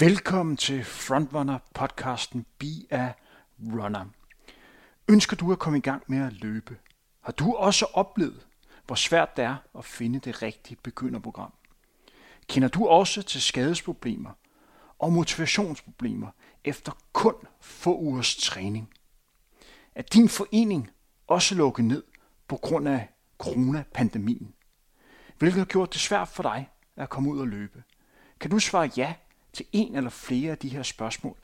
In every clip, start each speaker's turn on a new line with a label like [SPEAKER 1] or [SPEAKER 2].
[SPEAKER 1] Velkommen til Frontrunner podcasten Be a Runner. Ønsker du at komme i gang med at løbe? Har du også oplevet, hvor svært det er at finde det rigtige begynderprogram? Kender du også til skadesproblemer og motivationsproblemer efter kun få ugers træning? Er din forening også lukket ned på grund af coronapandemien? Hvilket har gjort det svært for dig at komme ud og løbe? Kan du svare ja til en eller flere af de her spørgsmål,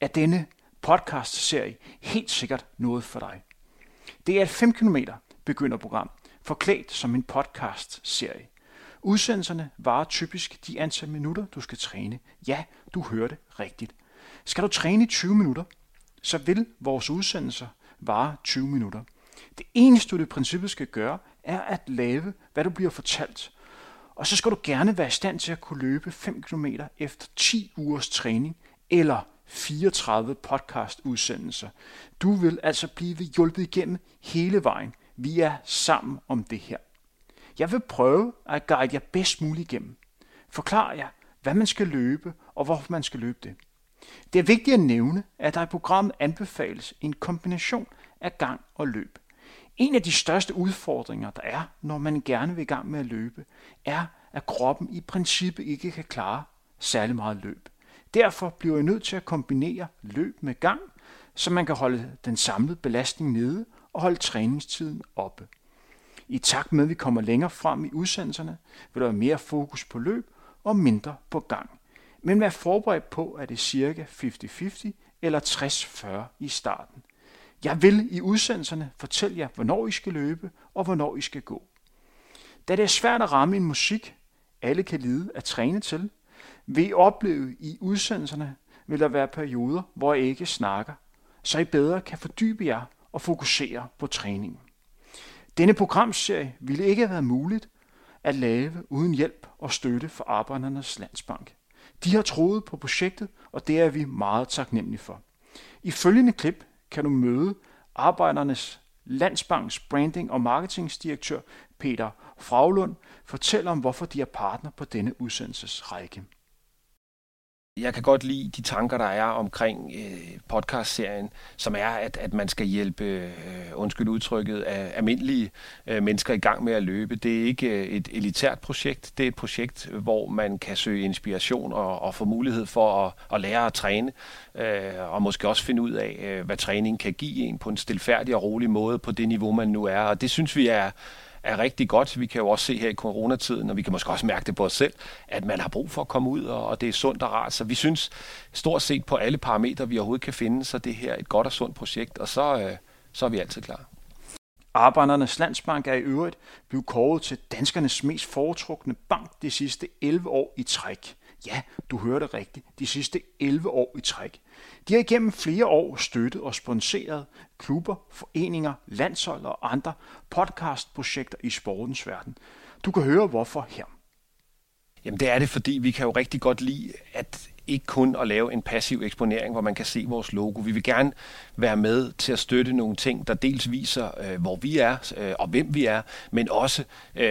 [SPEAKER 1] er denne podcast-serie helt sikkert noget for dig. Det er et 5 km begynderprogram, forklædt som en podcast-serie. Udsendelserne varer typisk de antal minutter, du skal træne. Ja, du hørte rigtigt. Skal du træne i 20 minutter, så vil vores udsendelser vare 20 minutter. Det eneste, du i princippet skal gøre, er at lave, hvad du bliver fortalt, og så skal du gerne være i stand til at kunne løbe 5 km efter 10 ugers træning eller 34 podcast-udsendelser. Du vil altså blive hjulpet igennem hele vejen. Vi er sammen om det her. Jeg vil prøve at guide jer bedst muligt igennem. Forklar jer, hvad man skal løbe og hvorfor man skal løbe det. Det er vigtigt at nævne, at der i programmet anbefales en kombination af gang og løb. En af de største udfordringer, der er, når man gerne vil i gang med at løbe, er, at kroppen i princippet ikke kan klare særlig meget løb. Derfor bliver jeg nødt til at kombinere løb med gang, så man kan holde den samlede belastning nede og holde træningstiden oppe. I takt med, at vi kommer længere frem i udsendelserne, vil der være mere fokus på løb og mindre på gang. Men vær forberedt på, at det er cirka 50-50 eller 60-40 i starten. Jeg vil i udsendelserne fortælle jer, hvornår I skal løbe og hvornår I skal gå. Da det er svært at ramme en musik, alle kan lide at træne til, vil I opleve i udsendelserne, vil der være perioder, hvor I ikke snakker, så I bedre kan fordybe jer og fokusere på træningen. Denne programserie ville ikke have været muligt at lave uden hjælp og støtte fra Arbejdernes Landsbank. De har troet på projektet, og det er vi meget taknemmelige for. I følgende klip kan du møde Arbejdernes Landsbanks branding- og marketingdirektør Peter Fraglund fortælle om, hvorfor de er partner på denne udsendelsesrække.
[SPEAKER 2] Jeg kan godt lide de tanker, der er omkring øh, podcastserien, som er, at, at man skal hjælpe, øh, undskyld udtrykket, af almindelige øh, mennesker i gang med at løbe. Det er ikke øh, et elitært projekt, det er et projekt, hvor man kan søge inspiration og, og få mulighed for at, at lære at træne, øh, og måske også finde ud af, øh, hvad træning kan give en på en stilfærdig og rolig måde på det niveau, man nu er. Og det synes vi er er rigtig godt. Vi kan jo også se her i coronatiden, og vi kan måske også mærke det på os selv, at man har brug for at komme ud, og det er sundt og rart. Så vi synes stort set på alle parametre, vi overhovedet kan finde, så det her er et godt og sundt projekt, og så, øh, så er vi altid klar.
[SPEAKER 1] Arbejdernes Landsbank er i øvrigt blevet kåret til danskernes mest foretrukne bank de sidste 11 år i træk. Ja, du hørte rigtigt. De sidste 11 år i træk. De har igennem flere år støttet og sponsoreret klubber, foreninger, landshold og andre podcastprojekter i sportens verden. Du kan høre hvorfor her.
[SPEAKER 2] Jamen det er det, fordi vi kan jo rigtig godt lide, at ikke kun at lave en passiv eksponering, hvor man kan se vores logo. Vi vil gerne være med til at støtte nogle ting, der dels viser, øh, hvor vi er øh, og hvem vi er, men også øh,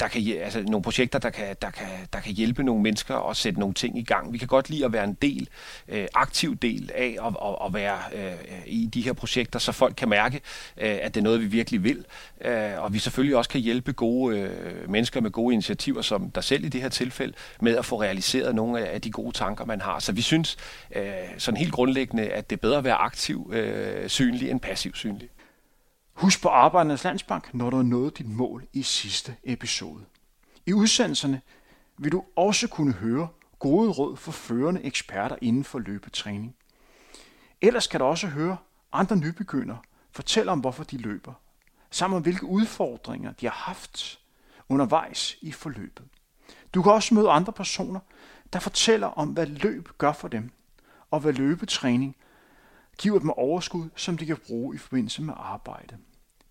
[SPEAKER 2] der kan, altså, nogle projekter, der kan, der, kan, der kan hjælpe nogle mennesker og sætte nogle ting i gang. Vi kan godt lide at være en del, øh, aktiv del af at, at, at være øh, i de her projekter, så folk kan mærke, øh, at det er noget, vi virkelig vil. Øh, og vi selvfølgelig også kan hjælpe gode øh, mennesker med gode initiativer, som der selv i det her tilfælde, med at få realiseret nogle af de gode tanker, tanker, man har. Så vi synes øh, sådan helt grundlæggende, at det er bedre at være aktiv øh, synlig end passiv synlig.
[SPEAKER 1] Husk på Arbejdernes Landsbank, når du har nået dit mål i sidste episode. I udsendelserne vil du også kunne høre gode råd for førende eksperter inden for løbetræning. Ellers kan du også høre andre nybegyndere fortælle om, hvorfor de løber, samt om hvilke udfordringer de har haft undervejs i forløbet. Du kan også møde andre personer, der fortæller om, hvad løb gør for dem, og hvad løbetræning giver dem overskud, som de kan bruge i forbindelse med arbejde.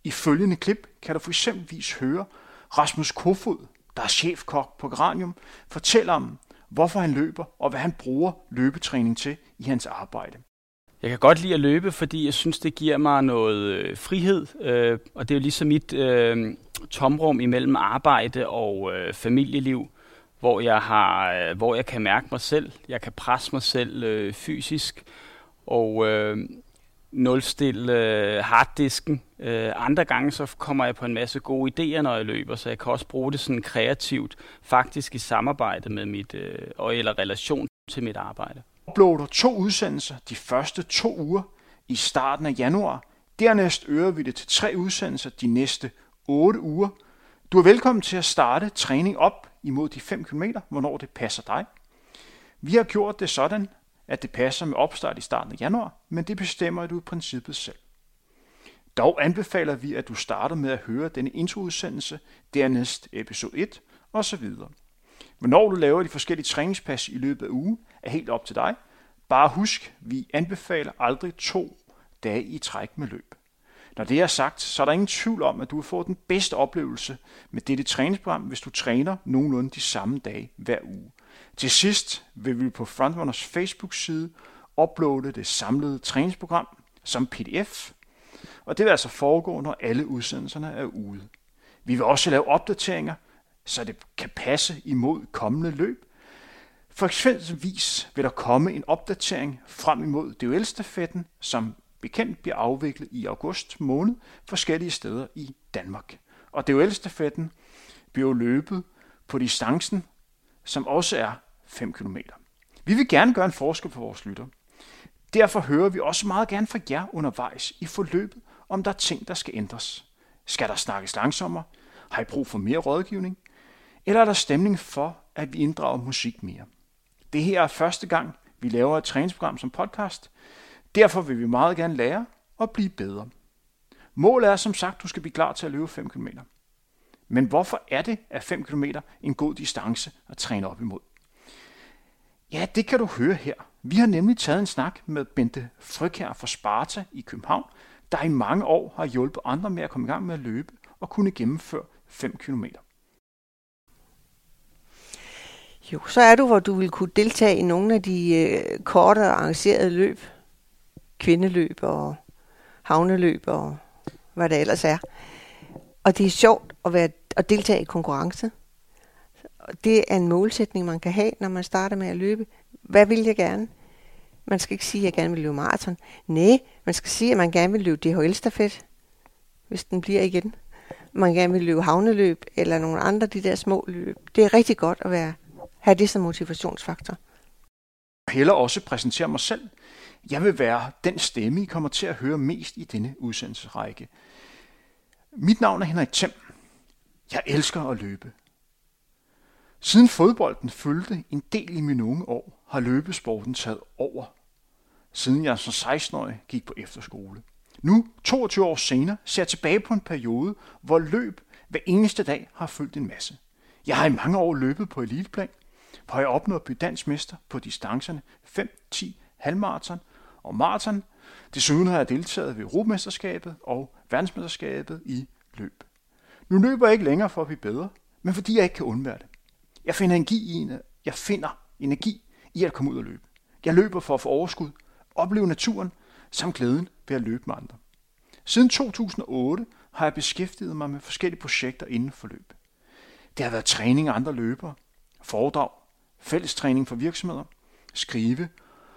[SPEAKER 1] I følgende klip kan du for eksempelvis høre Rasmus Kofod, der er chefkok på Granium, fortælle om, hvorfor han løber og hvad han bruger løbetræning til i hans arbejde.
[SPEAKER 3] Jeg kan godt lide at løbe, fordi jeg synes, det giver mig noget øh, frihed, øh, og det er jo ligesom mit øh, tomrum imellem arbejde og øh, familieliv hvor jeg har, øh, hvor jeg kan mærke mig selv, jeg kan presse mig selv øh, fysisk, og øh, nulstille øh, harddisken. Øh, andre gange så kommer jeg på en masse gode idéer, når jeg løber, så jeg kan også bruge det sådan kreativt, faktisk i samarbejde med mit, øh, og eller relation til mit arbejde.
[SPEAKER 1] Uploader to udsendelser de første to uger i starten af januar. Dernæst øger vi det til tre udsendelser de næste 8 uger. Du er velkommen til at starte træning op imod de 5 km, hvornår det passer dig. Vi har gjort det sådan, at det passer med opstart i starten af januar, men det bestemmer du i princippet selv. Dog anbefaler vi, at du starter med at høre denne introudsendelse, dernæst episode 1 osv. Hvornår du laver de forskellige træningspas i løbet af ugen, er helt op til dig. Bare husk, vi anbefaler aldrig to dage i træk med løb. Når det er sagt, så er der ingen tvivl om, at du vil få den bedste oplevelse med dette træningsprogram, hvis du træner nogenlunde de samme dage hver uge. Til sidst vil vi på Frontrunners Facebook-side uploade det samlede træningsprogram som pdf, og det vil altså foregå, når alle udsendelserne er ude. Vi vil også lave opdateringer, så det kan passe imod kommende løb. For eksempelvis vil der komme en opdatering frem imod DOL-stafetten, som bekendt bliver afviklet i august måned forskellige steder i Danmark. Og DOL-stafetten bliver løbet på distancen, som også er 5 km. Vi vil gerne gøre en forskel for vores lytter. Derfor hører vi også meget gerne fra jer undervejs i forløbet, om der er ting, der skal ændres. Skal der snakkes langsommere? Har I brug for mere rådgivning? Eller er der stemning for, at vi inddrager musik mere? Det her er første gang, vi laver et træningsprogram som podcast. Derfor vil vi meget gerne lære og blive bedre. Målet er som sagt, at du skal blive klar til at løbe 5 km. Men hvorfor er det, at 5 km en god distance at træne op imod? Ja, det kan du høre her. Vi har nemlig taget en snak med Bente Frygherr fra Sparta i København, der i mange år har hjulpet andre med at komme i gang med at løbe og kunne gennemføre 5 km.
[SPEAKER 4] Jo, så er du, hvor du vil kunne deltage i nogle af de øh, korte og arrangerede løb. Kvindeløb og havneløb og hvad det ellers er. Og det er sjovt at, være, at deltage i konkurrence. Det er en målsætning, man kan have, når man starter med at løbe. Hvad vil jeg gerne? Man skal ikke sige, at jeg gerne vil løbe maraton. Nej, man skal sige, at man gerne vil løbe DHL-stafet, hvis den bliver igen. Man gerne vil løbe havneløb eller nogle andre de der små løb. Det er rigtig godt at være, have det som motivationsfaktor.
[SPEAKER 1] Jeg Heller også præsentere mig selv. Jeg vil være den stemme, I kommer til at høre mest i denne udsendelsesrække. Mit navn er Henrik Thiem. Jeg elsker at løbe. Siden fodbolden fyldte en del i mine unge år, har løbesporten taget over. Siden jeg som 16-årig gik på efterskole. Nu, 22 år senere, ser jeg tilbage på en periode, hvor løb hver eneste dag har fyldt en masse. Jeg har i mange år løbet på eliteplan, hvor jeg opnået at blive dansk mester på distancerne 5, 10, halvmarathon og maraton. Desuden har jeg deltaget ved Europamesterskabet og verdensmesterskabet i løb. Nu løber jeg ikke længere for at blive bedre, men fordi jeg ikke kan undvære det. Jeg finder energi i, en, jeg finder energi i at komme ud og løbe. Jeg løber for at få overskud, opleve naturen, samt glæden ved at løbe med andre. Siden 2008 har jeg beskæftiget mig med forskellige projekter inden for løb. Det har været træning af andre løbere, foredrag, fælles træning for virksomheder, skrive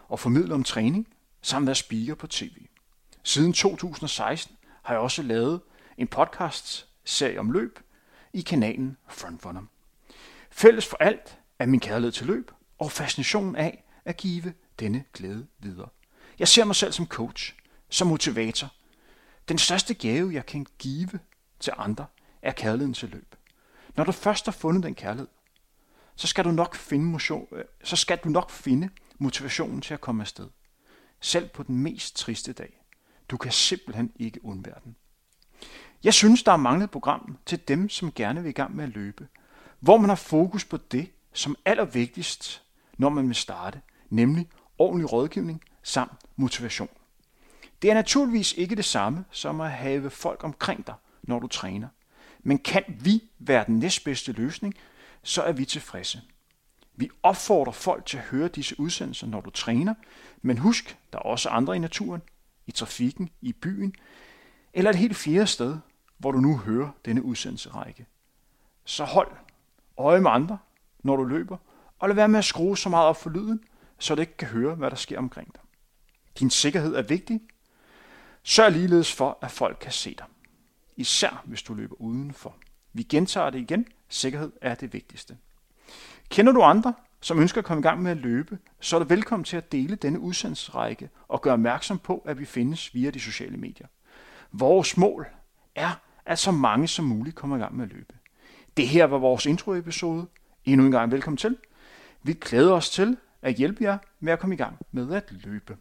[SPEAKER 1] og formidle om træning, samt være speaker på tv. Siden 2016 har jeg også lavet en podcast-serie om løb i kanalen Frontrunner. Fælles for alt er min kærlighed til løb og fascinationen af at give denne glæde videre. Jeg ser mig selv som coach, som motivator. Den største gave, jeg kan give til andre, er kærligheden til løb. Når du først har fundet den kærlighed, så skal du nok finde, motion, øh, så skal du nok finde motivationen til at komme afsted. Selv på den mest triste dag. Du kan simpelthen ikke undvære den. Jeg synes, der er manglet program til dem, som gerne vil i gang med at løbe, hvor man har fokus på det, som allervigtigst, når man vil starte, nemlig ordentlig rådgivning samt motivation. Det er naturligvis ikke det samme som at have folk omkring dig, når du træner. Men kan vi være den næstbedste løsning, så er vi tilfredse. Vi opfordrer folk til at høre disse udsendelser, når du træner, men husk, der er også andre i naturen, i trafikken, i byen, eller et helt fjerde sted, hvor du nu hører denne udsendelserække. Så hold øje med andre, når du løber, og lad være med at skrue så meget op for lyden, så du ikke kan høre, hvad der sker omkring dig. Din sikkerhed er vigtig. Sørg ligeledes for, at folk kan se dig. Især hvis du løber udenfor. Vi gentager det igen. Sikkerhed er det vigtigste. Kender du andre, som ønsker at komme i gang med at løbe, så er du velkommen til at dele denne udsendelsesrække og gøre opmærksom på, at vi findes via de sociale medier. Vores mål er, at så mange som muligt kommer i gang med at løbe. Det her var vores introepisode. Endnu en gang velkommen til. Vi glæder os til at hjælpe jer med at komme i gang med at løbe.